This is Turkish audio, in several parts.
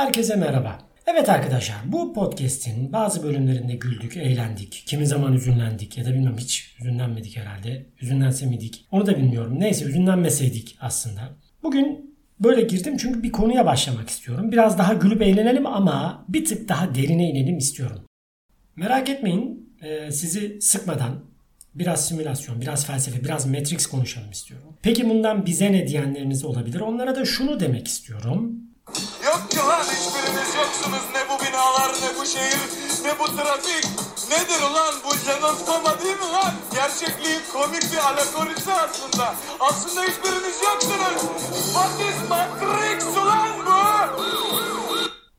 Herkese merhaba. Evet arkadaşlar bu podcast'in bazı bölümlerinde güldük, eğlendik. Kimi zaman üzünlendik ya da bilmem hiç üzünlenmedik herhalde. Üzünlense miydik? Onu da bilmiyorum. Neyse üzünlenmeseydik aslında. Bugün böyle girdim çünkü bir konuya başlamak istiyorum. Biraz daha gülüp eğlenelim ama bir tık daha derine inelim istiyorum. Merak etmeyin e, sizi sıkmadan biraz simülasyon, biraz felsefe, biraz Matrix konuşalım istiyorum. Peki bundan bize ne diyenleriniz olabilir? Onlara da şunu demek istiyorum. Yok ki lan hiçbiriniz yoksunuz ne bu binalar ne bu şehir ne bu trafik. Nedir ulan bu Lennon değil mi lan? Gerçekliğin komik bir alegorisi aslında. Aslında hiçbiriniz yoksunuz. What is Matrix ulan bu?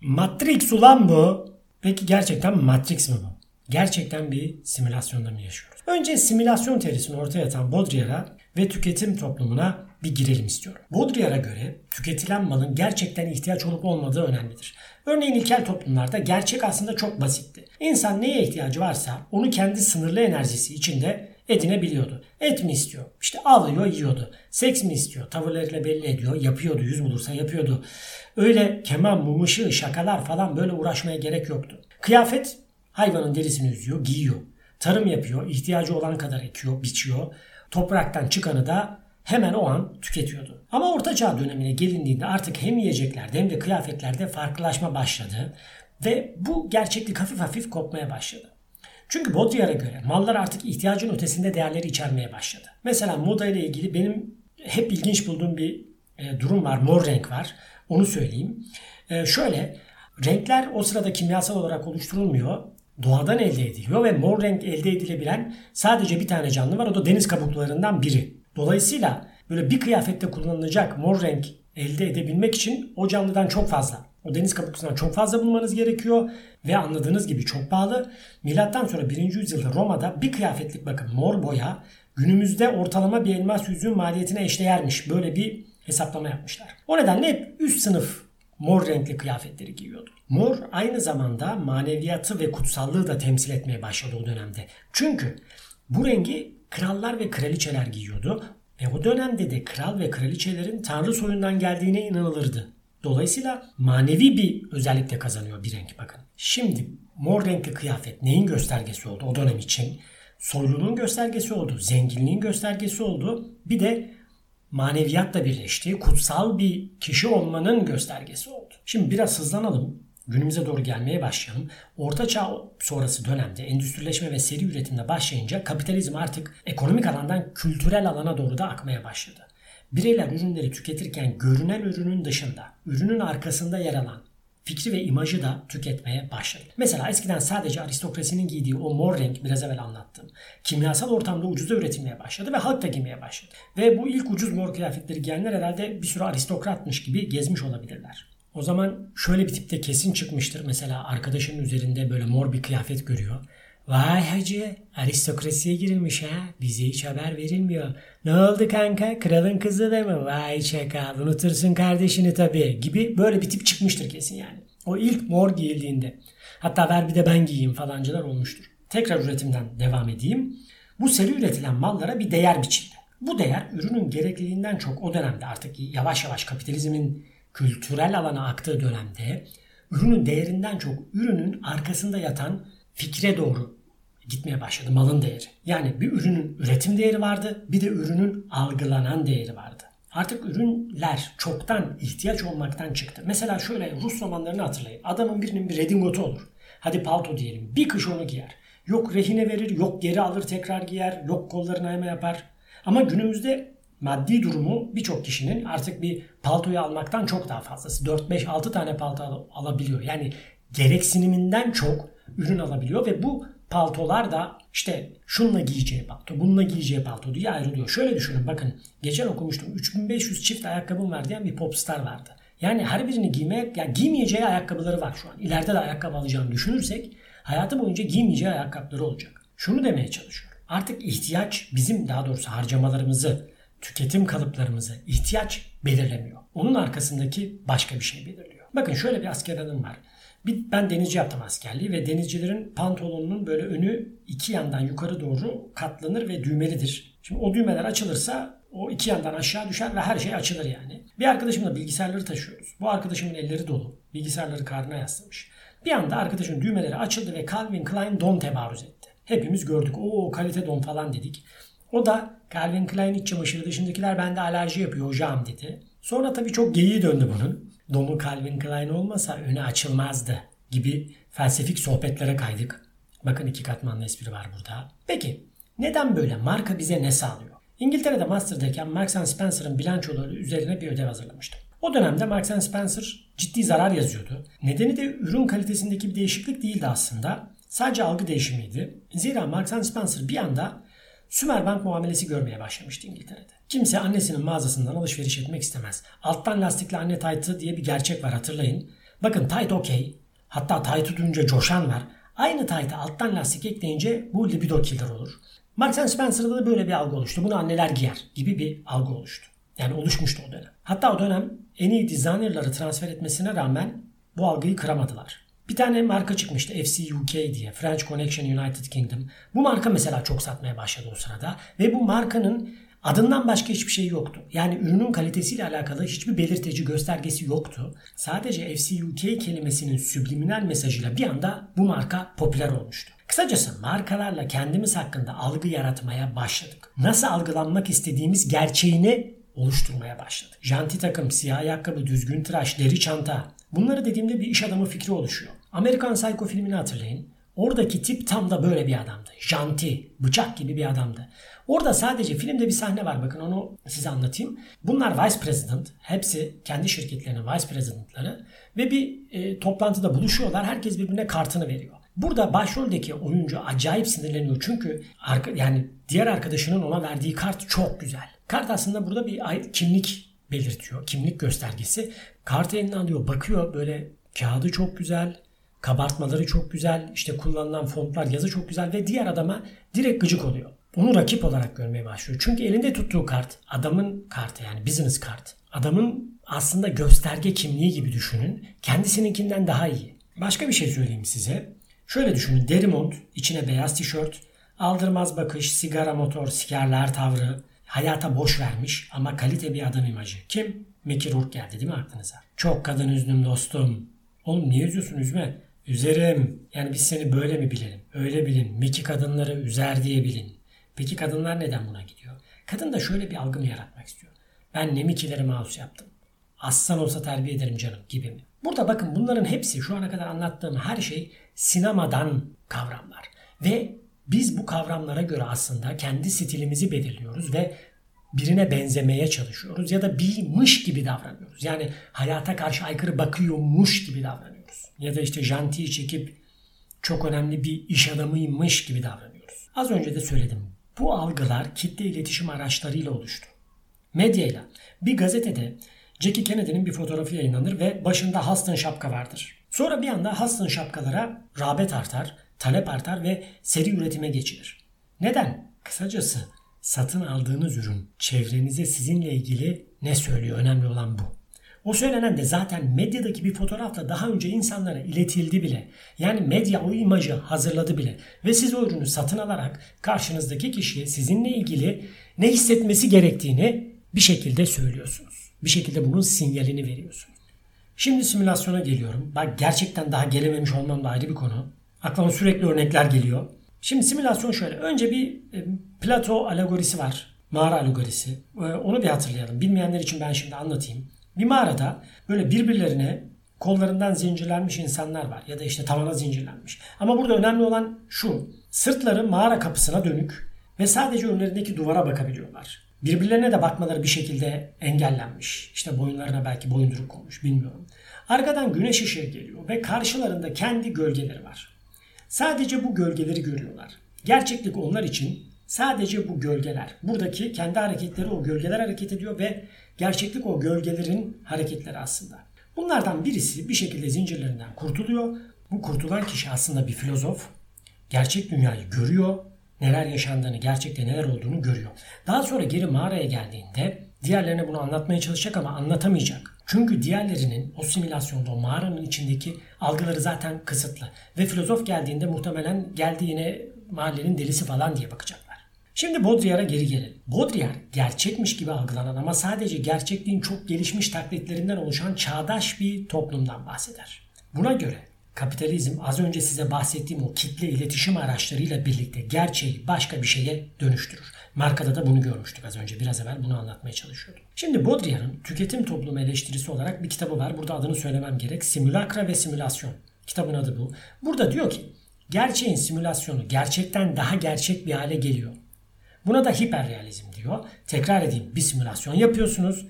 Matrix ulan bu. Peki gerçekten Matrix mi bu? Gerçekten bir simülasyonda mı yaşıyoruz? Önce simülasyon teorisini ortaya atan Baudrillard'a ve tüketim toplumuna bir girelim istiyorum. Baudrillard'a göre tüketilen malın gerçekten ihtiyaç olup olmadığı önemlidir. Örneğin ilkel toplumlarda gerçek aslında çok basitti. İnsan neye ihtiyacı varsa onu kendi sınırlı enerjisi içinde edinebiliyordu. Et mi istiyor? İşte alıyor yiyordu. Seks mi istiyor? Tavırlarıyla belli ediyor. Yapıyordu. Yüz bulursa yapıyordu. Öyle keman, mum ışığı, şakalar falan böyle uğraşmaya gerek yoktu. Kıyafet hayvanın derisini üzüyor, giyiyor. Tarım yapıyor, ihtiyacı olan kadar ekiyor, biçiyor. Topraktan çıkanı da hemen o an tüketiyordu. Ama Orta Çağ dönemine gelindiğinde artık hem yiyeceklerde hem de kıyafetlerde farklılaşma başladı ve bu gerçeklik hafif hafif kopmaya başladı. Çünkü Baudrillard'a göre mallar artık ihtiyacın ötesinde değerleri içermeye başladı. Mesela moda ile ilgili benim hep ilginç bulduğum bir e, durum var. Mor renk var. Onu söyleyeyim. E, şöyle renkler o sırada kimyasal olarak oluşturulmuyor doğadan elde ediliyor ve mor renk elde edilebilen sadece bir tane canlı var o da deniz kabuklarından biri. Dolayısıyla böyle bir kıyafette kullanılacak mor renk elde edebilmek için o canlıdan çok fazla, o deniz kabuklusundan çok fazla bulmanız gerekiyor ve anladığınız gibi çok pahalı. Milattan sonra 1. yüzyılda Roma'da bir kıyafetlik bakın mor boya günümüzde ortalama bir elmas yüzüğün maliyetine eşdeğermiş. Böyle bir hesaplama yapmışlar. O nedenle hep üst sınıf mor renkli kıyafetleri giyiyordu. Mor aynı zamanda maneviyatı ve kutsallığı da temsil etmeye başladı o dönemde. Çünkü bu rengi krallar ve kraliçeler giyiyordu ve o dönemde de kral ve kraliçelerin tanrı soyundan geldiğine inanılırdı. Dolayısıyla manevi bir özellikle kazanıyor bir renk bakın. Şimdi mor renkli kıyafet neyin göstergesi oldu o dönem için? Soyluluğun göstergesi oldu, zenginliğin göstergesi oldu. Bir de maneviyatla birleştiği kutsal bir kişi olmanın göstergesi oldu. Şimdi biraz hızlanalım. Günümüze doğru gelmeye başlayalım. Orta Çağ sonrası dönemde endüstrileşme ve seri üretimle başlayınca kapitalizm artık ekonomik alandan kültürel alana doğru da akmaya başladı. Bireyler ürünleri tüketirken görünen ürünün dışında, ürünün arkasında yer alan fikri ve imajı da tüketmeye başladı. Mesela eskiden sadece aristokrasinin giydiği o mor renk biraz evvel anlattım. Kimyasal ortamda ucuza üretilmeye başladı ve halk da giymeye başladı. Ve bu ilk ucuz mor kıyafetleri giyenler herhalde bir sürü aristokratmış gibi gezmiş olabilirler. O zaman şöyle bir tipte kesin çıkmıştır. Mesela arkadaşının üzerinde böyle mor bir kıyafet görüyor. Vay hacı aristokrasiye girilmiş ha. Bize hiç haber verilmiyor. Ne oldu kanka kralın kızı da mı? Vay çakal unutursun kardeşini tabii gibi böyle bir tip çıkmıştır kesin yani. O ilk mor giyildiğinde. Hatta ver bir de ben giyeyim falancılar olmuştur. Tekrar üretimden devam edeyim. Bu seri üretilen mallara bir değer biçildi. Bu değer ürünün gerekliliğinden çok o dönemde artık yavaş yavaş kapitalizmin kültürel alana aktığı dönemde ürünün değerinden çok ürünün arkasında yatan fikre doğru gitmeye başladı malın değeri. Yani bir ürünün üretim değeri vardı bir de ürünün algılanan değeri vardı. Artık ürünler çoktan ihtiyaç olmaktan çıktı. Mesela şöyle Rus romanlarını hatırlayın. Adamın birinin bir redingotu olur. Hadi palto diyelim. Bir kış onu giyer. Yok rehine verir, yok geri alır tekrar giyer, yok kollarına yama yapar. Ama günümüzde maddi durumu birçok kişinin artık bir paltoyu almaktan çok daha fazlası. 4-5-6 tane palto alabiliyor. Yani gereksiniminden çok ürün alabiliyor ve bu paltolar da işte şunla giyeceği palto, bununla giyeceği palto diye ayrılıyor. Şöyle düşünün bakın geçen okumuştum 3500 çift ayakkabım var diyen bir popstar vardı. Yani her birini giymeye, yani giymeyeceği ayakkabıları var şu an. İleride de ayakkabı alacağını düşünürsek hayatı boyunca giymeyeceği ayakkabıları olacak. Şunu demeye çalışıyorum. Artık ihtiyaç bizim daha doğrusu harcamalarımızı, tüketim kalıplarımızı ihtiyaç belirlemiyor. Onun arkasındaki başka bir şey belirliyor. Bakın şöyle bir asker anım var. Bir, ben denizci yaptım askerliği ve denizcilerin pantolonunun böyle önü iki yandan yukarı doğru katlanır ve düğmelidir. Şimdi o düğmeler açılırsa o iki yandan aşağı düşer ve her şey açılır yani. Bir arkadaşımla bilgisayarları taşıyoruz. Bu arkadaşımın elleri dolu. Bilgisayarları karnına yaslamış. Bir anda arkadaşın düğmeleri açıldı ve Calvin Klein don tebarüz etti. Hepimiz gördük. O kalite don falan dedik. O da Calvin Klein iç çamaşırı dışındakiler bende alerji yapıyor hocam dedi. Sonra tabii çok geyiği döndü bunun. Donu Calvin Klein olmasa önü açılmazdı gibi felsefik sohbetlere kaydık. Bakın iki katmanlı espri var burada. Peki neden böyle? Marka bize ne sağlıyor? İngiltere'de master'dayken Marks Spencer'ın bilançoları üzerine bir ödev hazırlamıştım. O dönemde Marks Spencer ciddi zarar yazıyordu. Nedeni de ürün kalitesindeki bir değişiklik değildi aslında. Sadece algı değişimiydi. Zira Marks Spencer bir anda Sümerbank muamelesi görmeye başlamıştı İngiltere'de. Kimse annesinin mağazasından alışveriş etmek istemez. Alttan lastikli anne taytı diye bir gerçek var hatırlayın. Bakın tayt okey. Hatta taytı duyunca coşan var. Aynı tayta alttan lastik ekleyince bu libido killer olur. Marks Spencer'da da böyle bir algı oluştu. Bunu anneler giyer gibi bir algı oluştu. Yani oluşmuştu o dönem. Hatta o dönem en iyi designerları transfer etmesine rağmen bu algıyı kıramadılar. Bir tane marka çıkmıştı FC UK diye. French Connection United Kingdom. Bu marka mesela çok satmaya başladı o sırada. Ve bu markanın adından başka hiçbir şey yoktu. Yani ürünün kalitesiyle alakalı hiçbir belirtici göstergesi yoktu. Sadece FC UK kelimesinin subliminal mesajıyla bir anda bu marka popüler olmuştu. Kısacası markalarla kendimiz hakkında algı yaratmaya başladık. Nasıl algılanmak istediğimiz gerçeğini oluşturmaya başladık. Janti takım, siyah ayakkabı, düzgün tıraş, deri çanta. Bunları dediğimde bir iş adamı fikri oluşuyor. Amerikan Psycho filmini hatırlayın. Oradaki tip tam da böyle bir adamdı. Janti, bıçak gibi bir adamdı. Orada sadece filmde bir sahne var bakın onu size anlatayım. Bunlar vice president. Hepsi kendi şirketlerinin vice presidentları. Ve bir e, toplantıda buluşuyorlar. Herkes birbirine kartını veriyor. Burada başroldeki oyuncu acayip sinirleniyor. Çünkü arka, yani diğer arkadaşının ona verdiği kart çok güzel. Kart aslında burada bir kimlik belirtiyor. Kimlik göstergesi. Kartı eline alıyor, bakıyor böyle kağıdı çok güzel, kabartmaları çok güzel, işte kullanılan fontlar, yazı çok güzel ve diğer adama direkt gıcık oluyor. Onu rakip olarak görmeye başlıyor. Çünkü elinde tuttuğu kart adamın kartı yani business kart. Adamın aslında gösterge kimliği gibi düşünün. Kendisininkinden daha iyi. Başka bir şey söyleyeyim size. Şöyle düşünün deri mont, içine beyaz tişört, aldırmaz bakış, sigara motor, sikerler tavrı, hayata boş vermiş ama kalite bir adam imajı. Kim? Mickey geldi değil mi aklınıza? Çok kadın üzdüm dostum. Oğlum niye üzüyorsun üzme? Üzerim. Yani biz seni böyle mi bilelim? Öyle bilin. Mickey kadınları üzer diye bilin. Peki kadınlar neden buna gidiyor? Kadın da şöyle bir algı mı yaratmak istiyor? Ben ne Mickey'leri mouse yaptım. Aslan olsa terbiye ederim canım gibi mi? Burada bakın bunların hepsi şu ana kadar anlattığım her şey sinemadan kavramlar. Ve biz bu kavramlara göre aslında kendi stilimizi belirliyoruz ve birine benzemeye çalışıyoruz ya da birmiş gibi davranıyoruz. Yani hayata karşı aykırı bakıyormuş gibi davranıyoruz. Ya da işte jantiyi çekip çok önemli bir iş adamıymış gibi davranıyoruz. Az önce de söyledim. Bu algılar kitle iletişim araçlarıyla oluştu. Medyayla. Bir gazetede Jackie Kennedy'nin bir fotoğrafı yayınlanır ve başında Huston şapka vardır. Sonra bir anda Huston şapkalara rağbet artar, talep artar ve seri üretime geçilir. Neden? Kısacası satın aldığınız ürün çevrenize sizinle ilgili ne söylüyor? Önemli olan bu. O söylenen de zaten medyadaki bir fotoğrafla daha önce insanlara iletildi bile. Yani medya o imajı hazırladı bile. Ve siz o ürünü satın alarak karşınızdaki kişiye sizinle ilgili ne hissetmesi gerektiğini bir şekilde söylüyorsunuz. Bir şekilde bunun sinyalini veriyorsunuz. Şimdi simülasyona geliyorum. Bak gerçekten daha gelememiş olmam da ayrı bir konu. Aklıma sürekli örnekler geliyor. Şimdi simülasyon şöyle. Önce bir e, Plato alegorisi var. Mağara alegorisi. E, onu bir hatırlayalım. Bilmeyenler için ben şimdi anlatayım. Bir mağarada böyle birbirlerine kollarından zincirlenmiş insanlar var. Ya da işte tavana zincirlenmiş. Ama burada önemli olan şu. Sırtları mağara kapısına dönük ve sadece önlerindeki duvara bakabiliyorlar. Birbirlerine de bakmaları bir şekilde engellenmiş. İşte boyunlarına belki boyunduruk konmuş bilmiyorum. Arkadan güneş ışığı geliyor ve karşılarında kendi gölgeleri var. Sadece bu gölgeleri görüyorlar. Gerçeklik onlar için sadece bu gölgeler. Buradaki kendi hareketleri o gölgeler hareket ediyor ve gerçeklik o gölgelerin hareketleri aslında. Bunlardan birisi bir şekilde zincirlerinden kurtuluyor. Bu kurtulan kişi aslında bir filozof. Gerçek dünyayı görüyor. Neler yaşandığını, gerçekte neler olduğunu görüyor. Daha sonra geri mağaraya geldiğinde diğerlerine bunu anlatmaya çalışacak ama anlatamayacak. Çünkü diğerlerinin o simülasyonda o mağaranın içindeki algıları zaten kısıtlı. Ve filozof geldiğinde muhtemelen geldi yine mahallenin delisi falan diye bakacaklar. Şimdi Baudrillard'a geri gelelim. Baudrillard gerçekmiş gibi algılanan ama sadece gerçekliğin çok gelişmiş taklitlerinden oluşan çağdaş bir toplumdan bahseder. Buna göre kapitalizm az önce size bahsettiğim o kitle iletişim araçlarıyla birlikte gerçeği başka bir şeye dönüştürür. Markada da bunu görmüştük az önce. Biraz evvel bunu anlatmaya çalışıyordum. Şimdi Baudrillard'ın tüketim toplumu eleştirisi olarak bir kitabı var. Burada adını söylemem gerek. Simülakra ve simülasyon. Kitabın adı bu. Burada diyor ki gerçeğin simülasyonu gerçekten daha gerçek bir hale geliyor. Buna da hiperrealizm diyor. Tekrar edeyim bir simülasyon yapıyorsunuz.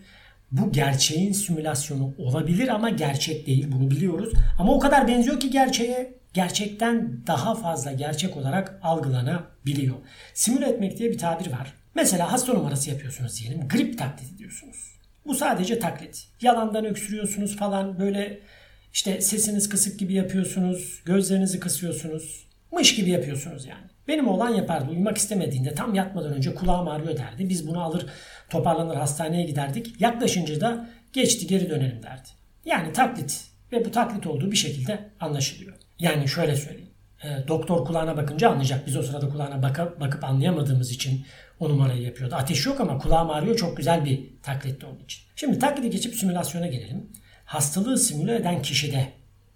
Bu gerçeğin simülasyonu olabilir ama gerçek değil bunu biliyoruz. Ama o kadar benziyor ki gerçeğe gerçekten daha fazla gerçek olarak algılanabiliyor. Simüle etmek diye bir tabir var. Mesela hasta numarası yapıyorsunuz diyelim. Grip taklidi diyorsunuz. Bu sadece taklit. Yalandan öksürüyorsunuz falan böyle işte sesiniz kısık gibi yapıyorsunuz. Gözlerinizi kısıyorsunuz. Mış gibi yapıyorsunuz yani. Benim oğlan yapardı. Uyumak istemediğinde tam yatmadan önce kulağım ağrıyor derdi. Biz bunu alır toparlanır hastaneye giderdik. Yaklaşınca da geçti geri dönelim derdi. Yani taklit ve bu taklit olduğu bir şekilde anlaşılıyor. Yani şöyle söyleyeyim. E, doktor kulağına bakınca anlayacak. Biz o sırada kulağına bakıp, bakıp anlayamadığımız için o numarayı yapıyordu. Ateş yok ama kulağım ağrıyor çok güzel bir taklitti onun için. Şimdi taklidi geçip simülasyona gelelim. Hastalığı simüle eden kişide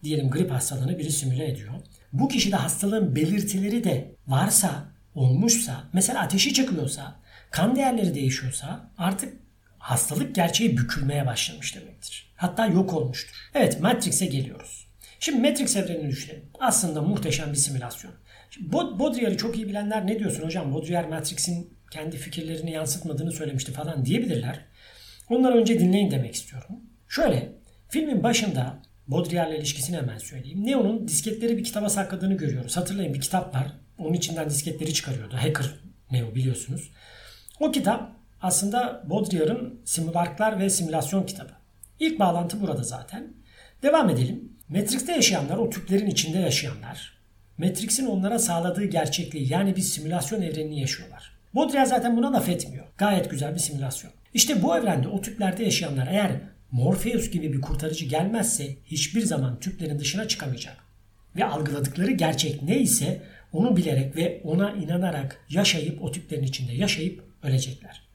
diyelim grip hastalığını biri simüle ediyor. Bu kişide hastalığın belirtileri de varsa, olmuşsa, mesela ateşi çıkıyorsa, kan değerleri değişiyorsa artık hastalık gerçeği bükülmeye başlamış demektir. Hatta yok olmuştur. Evet Matrix'e geliyoruz. Şimdi Matrix evrenini düşünelim. Aslında muhteşem bir simülasyon. Baudrillard'ı çok iyi bilenler ne diyorsun hocam? Baudrillard Matrix'in kendi fikirlerini yansıtmadığını söylemişti falan diyebilirler. Onları önce dinleyin demek istiyorum. Şöyle, filmin başında Baudrillard'la ilişkisini hemen söyleyeyim. Neo'nun disketleri bir kitaba sakladığını görüyoruz. Hatırlayın bir kitap var. Onun içinden disketleri çıkarıyordu. Hacker Neo biliyorsunuz. O kitap aslında Baudrillard'ın simülarklar ve simülasyon kitabı. İlk bağlantı burada zaten. Devam edelim. Matrix'te yaşayanlar o tüplerin içinde yaşayanlar. Matrix'in onlara sağladığı gerçekliği yani bir simülasyon evrenini yaşıyorlar. Baudrillard zaten buna laf etmiyor. Gayet güzel bir simülasyon. İşte bu evrende o tüplerde yaşayanlar eğer Morpheus gibi bir kurtarıcı gelmezse hiçbir zaman tüplerin dışına çıkamayacak. Ve algıladıkları gerçek neyse onu bilerek ve ona inanarak yaşayıp o tüplerin içinde yaşayıp ölecekler.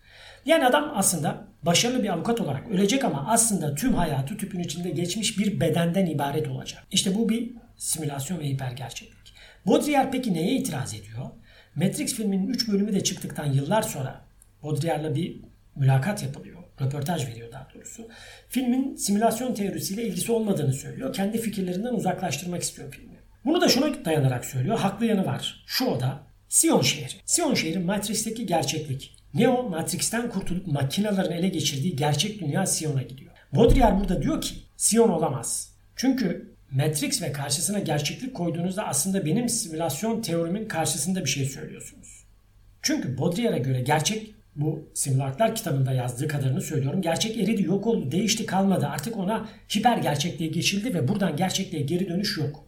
Yani adam aslında başarılı bir avukat olarak ölecek ama aslında tüm hayatı tüpün içinde geçmiş bir bedenden ibaret olacak. İşte bu bir simülasyon ve hipergerçeklik. Baudrillard peki neye itiraz ediyor? Matrix filminin 3 bölümü de çıktıktan yıllar sonra Baudrillard'la bir mülakat yapılıyor. Röportaj veriyor daha doğrusu. Filmin simülasyon teorisiyle ilgisi olmadığını söylüyor. Kendi fikirlerinden uzaklaştırmak istiyor filmi. Bunu da şuna dayanarak söylüyor. Haklı yanı var. Şu oda Sion şehri. Sion şehri Matrix'teki gerçeklik. Neo Matrix'ten kurtulup makinaların ele geçirdiği gerçek dünya Sion'a gidiyor. Baudrillard burada diyor ki Sion olamaz. Çünkü Matrix ve karşısına gerçeklik koyduğunuzda aslında benim simülasyon teorimin karşısında bir şey söylüyorsunuz. Çünkü Baudrillard'a göre gerçek bu Simulaklar kitabında yazdığı kadarını söylüyorum. Gerçek eridi, yok oldu, değişti, kalmadı. Artık ona hiper gerçekliğe geçildi ve buradan gerçekliğe geri dönüş yok.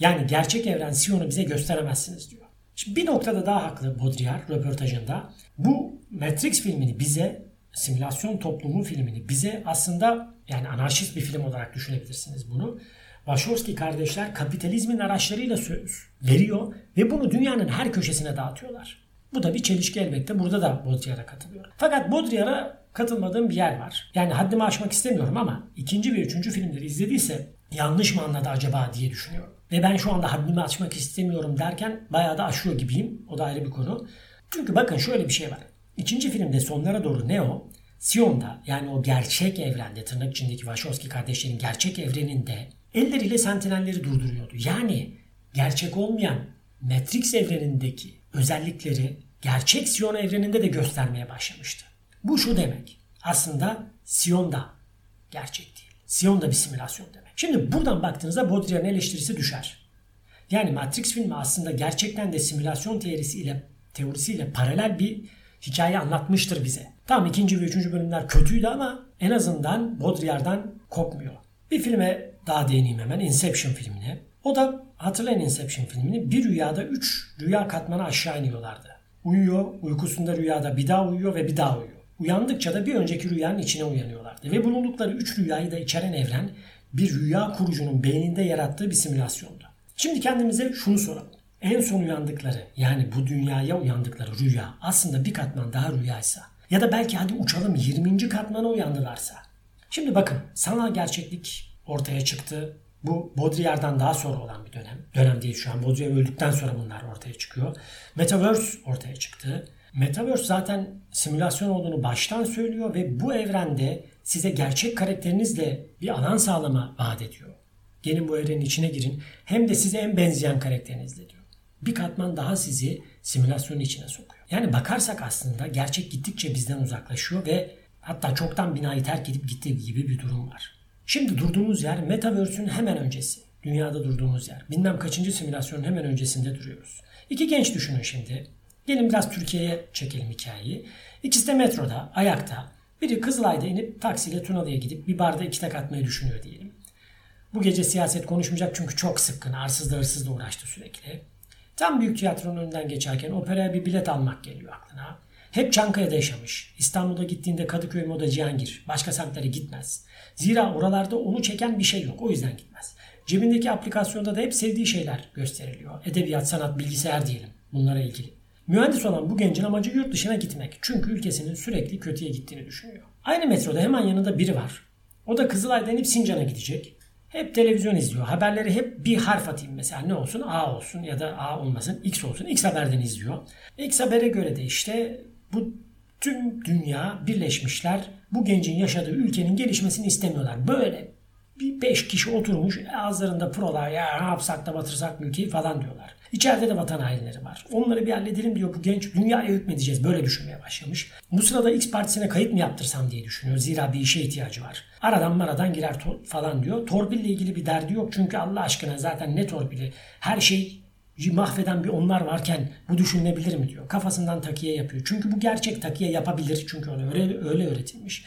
Yani gerçek evren Sion'u bize gösteremezsiniz diyor. Şimdi bir noktada daha haklı Baudrillard röportajında. Bu Matrix filmini bize, simülasyon toplumu filmini bize aslında yani anarşist bir film olarak düşünebilirsiniz bunu. Wachowski kardeşler kapitalizmin araçlarıyla söz veriyor ve bunu dünyanın her köşesine dağıtıyorlar. Bu da bir çelişki elbette. Burada da Baudrillard'a katılıyorum. Fakat Baudrillard'a katılmadığım bir yer var. Yani haddimi aşmak istemiyorum ama ikinci ve üçüncü filmleri izlediyse yanlış mı anladı acaba diye düşünüyorum. Ve ben şu anda haddimi açmak istemiyorum derken bayağı da aşıyor gibiyim. O da ayrı bir konu. Çünkü bakın şöyle bir şey var. İkinci filmde sonlara doğru Neo, Sion'da yani o gerçek evrende tırnak içindeki Wachowski kardeşlerin gerçek evreninde elleriyle sentinelleri durduruyordu. Yani gerçek olmayan Matrix evrenindeki özellikleri gerçek Sion evreninde de göstermeye başlamıştı. Bu şu demek. Aslında Sion da gerçek değil. Sion da bir simülasyon demek. Şimdi buradan baktığınızda Baudrillard'ın eleştirisi düşer. Yani Matrix filmi aslında gerçekten de simülasyon teorisiyle teorisiyle paralel bir hikaye anlatmıştır bize. Tamam ikinci ve üçüncü bölümler kötüydü ama en azından Baudrillard'dan kopmuyor. Bir filme daha değineyim hemen. Inception filmine. O da hatırlayın Inception filmini. Bir rüyada üç rüya katmanı aşağı iniyorlardı. Uyuyor, uykusunda rüyada bir daha uyuyor ve bir daha uyuyor. Uyandıkça da bir önceki rüyanın içine uyanıyorlardı. Ve bulundukları üç rüyayı da içeren evren bir rüya kurucunun beyninde yarattığı bir simülasyondu. Şimdi kendimize şunu soralım. en son uyandıkları yani bu dünyaya uyandıkları rüya aslında bir katman daha rüyaysa ya da belki hadi uçalım 20. katmana uyandılarsa. Şimdi bakın sanal gerçeklik ortaya çıktı. Bu Baudrillard'dan daha sonra olan bir dönem. Dönem değil şu an. Baudrillard öldükten sonra bunlar ortaya çıkıyor. Metaverse ortaya çıktı. Metaverse zaten simülasyon olduğunu baştan söylüyor ve bu evrende size gerçek karakterinizle bir alan sağlama vaat ediyor. Gelin bu evrenin içine girin. Hem de size en benzeyen karakterinizle diyor. Bir katman daha sizi simülasyonun içine sokuyor. Yani bakarsak aslında gerçek gittikçe bizden uzaklaşıyor ve hatta çoktan binayı terk edip gittiği gibi bir durum var. Şimdi durduğumuz yer Metaverse'ün hemen öncesi. Dünyada durduğumuz yer. Bilmem kaçıncı simülasyonun hemen öncesinde duruyoruz. İki genç düşünün şimdi. Gelin biraz Türkiye'ye çekelim hikayeyi. İkisi de metroda, ayakta. Biri Kızılay'da inip taksiyle Tunalı'ya gidip bir barda iki tak atmayı düşünüyor diyelim. Bu gece siyaset konuşmayacak çünkü çok sıkkın. Arsızla hırsızla uğraştı sürekli. Tam büyük tiyatronun önünden geçerken operaya bir bilet almak geliyor aklına. Hep Çankaya'da yaşamış. İstanbul'a gittiğinde Kadıköy Moda Cihangir. Başka semtlere gitmez. Zira oralarda onu çeken bir şey yok. O yüzden gitmez. Cebindeki aplikasyonda da hep sevdiği şeyler gösteriliyor. Edebiyat, sanat, bilgisayar diyelim. Bunlara ilgili. Mühendis olan bu gencin amacı yurt dışına gitmek. Çünkü ülkesinin sürekli kötüye gittiğini düşünüyor. Aynı metroda hemen yanında biri var. O da Kızılay'dan inip Sincan'a gidecek. Hep televizyon izliyor. Haberleri hep bir harf atayım mesela ne olsun A olsun ya da A olmasın X olsun. X haberden izliyor. X habere göre de işte bu tüm dünya birleşmişler. Bu gencin yaşadığı ülkenin gelişmesini istemiyorlar. Böyle bir beş kişi oturmuş ağızlarında prolar ya ne yapsak da batırsak ülkeyi falan diyorlar. İçeride de vatan hainleri var. Onları bir halledelim diyor bu genç. Dünyaya hükmedeceğiz. Böyle düşünmeye başlamış. Bu sırada X partisine kayıt mı yaptırsam diye düşünüyor. Zira bir işe ihtiyacı var. Aradan maradan girer falan diyor. Torpille ilgili bir derdi yok. Çünkü Allah aşkına zaten ne torpili? Her şey mahveden bir onlar varken bu düşünülebilir mi diyor. Kafasından takiye yapıyor. Çünkü bu gerçek takiye yapabilir. Çünkü ona öyle, öyle öğretilmiş.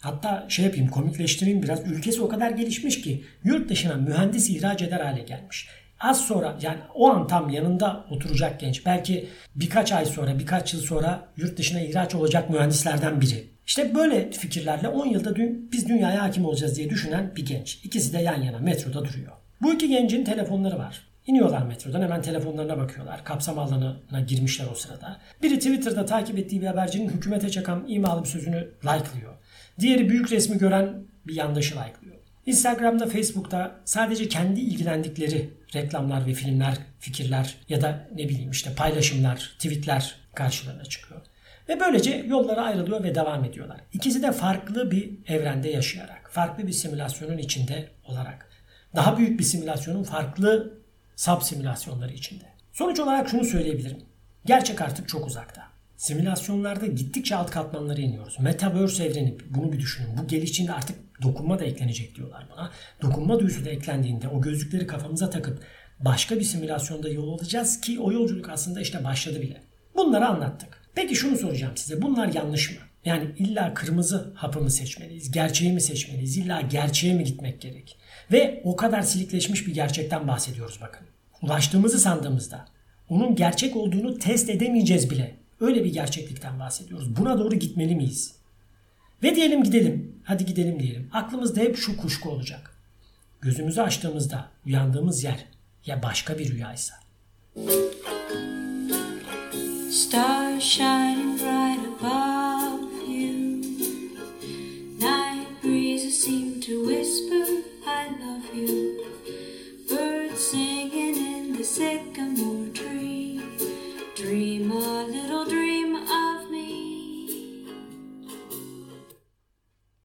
Hatta şey yapayım komikleştireyim biraz. Ülkesi o kadar gelişmiş ki yurt dışına mühendis ihraç eder hale gelmiş. Az sonra yani o an tam yanında oturacak genç. Belki birkaç ay sonra, birkaç yıl sonra yurt dışına ihraç olacak mühendislerden biri. İşte böyle fikirlerle 10 yılda dün, biz dünyaya hakim olacağız diye düşünen bir genç. İkisi de yan yana metroda duruyor. Bu iki gencin telefonları var. İniyorlar metrodan hemen telefonlarına bakıyorlar. Kapsam alanına girmişler o sırada. Biri Twitter'da takip ettiği bir habercinin hükümete çakan imalı sözünü like'lıyor. Diğeri büyük resmi gören bir yandaşı like'lıyor. Instagram'da, Facebook'ta sadece kendi ilgilendikleri reklamlar ve filmler, fikirler ya da ne bileyim işte paylaşımlar, tweetler karşılarına çıkıyor. Ve böylece yollara ayrılıyor ve devam ediyorlar. İkisi de farklı bir evrende yaşayarak, farklı bir simülasyonun içinde olarak. Daha büyük bir simülasyonun farklı sub simülasyonları içinde. Sonuç olarak şunu söyleyebilirim. Gerçek artık çok uzakta. Simülasyonlarda gittikçe alt katmanlara iniyoruz. Metaverse evreni bunu bir düşünün. Bu gelişinde artık dokunma da eklenecek diyorlar buna. Dokunma duyusu da eklendiğinde o gözlükleri kafamıza takıp başka bir simülasyonda yol alacağız ki o yolculuk aslında işte başladı bile. Bunları anlattık. Peki şunu soracağım size. Bunlar yanlış mı? Yani illa kırmızı hapı mı seçmeliyiz? Gerçeği mi seçmeliyiz? İlla gerçeğe mi gitmek gerek? Ve o kadar silikleşmiş bir gerçekten bahsediyoruz bakın. Ulaştığımızı sandığımızda onun gerçek olduğunu test edemeyeceğiz bile. Öyle bir gerçeklikten bahsediyoruz. Buna doğru gitmeli miyiz? Ve diyelim gidelim. Hadi gidelim diyelim. Aklımızda hep şu kuşku olacak. Gözümüzü açtığımızda uyandığımız yer ya başka bir rüyaysa. Star shining bright above you. Night breezes seem to whisper I love you.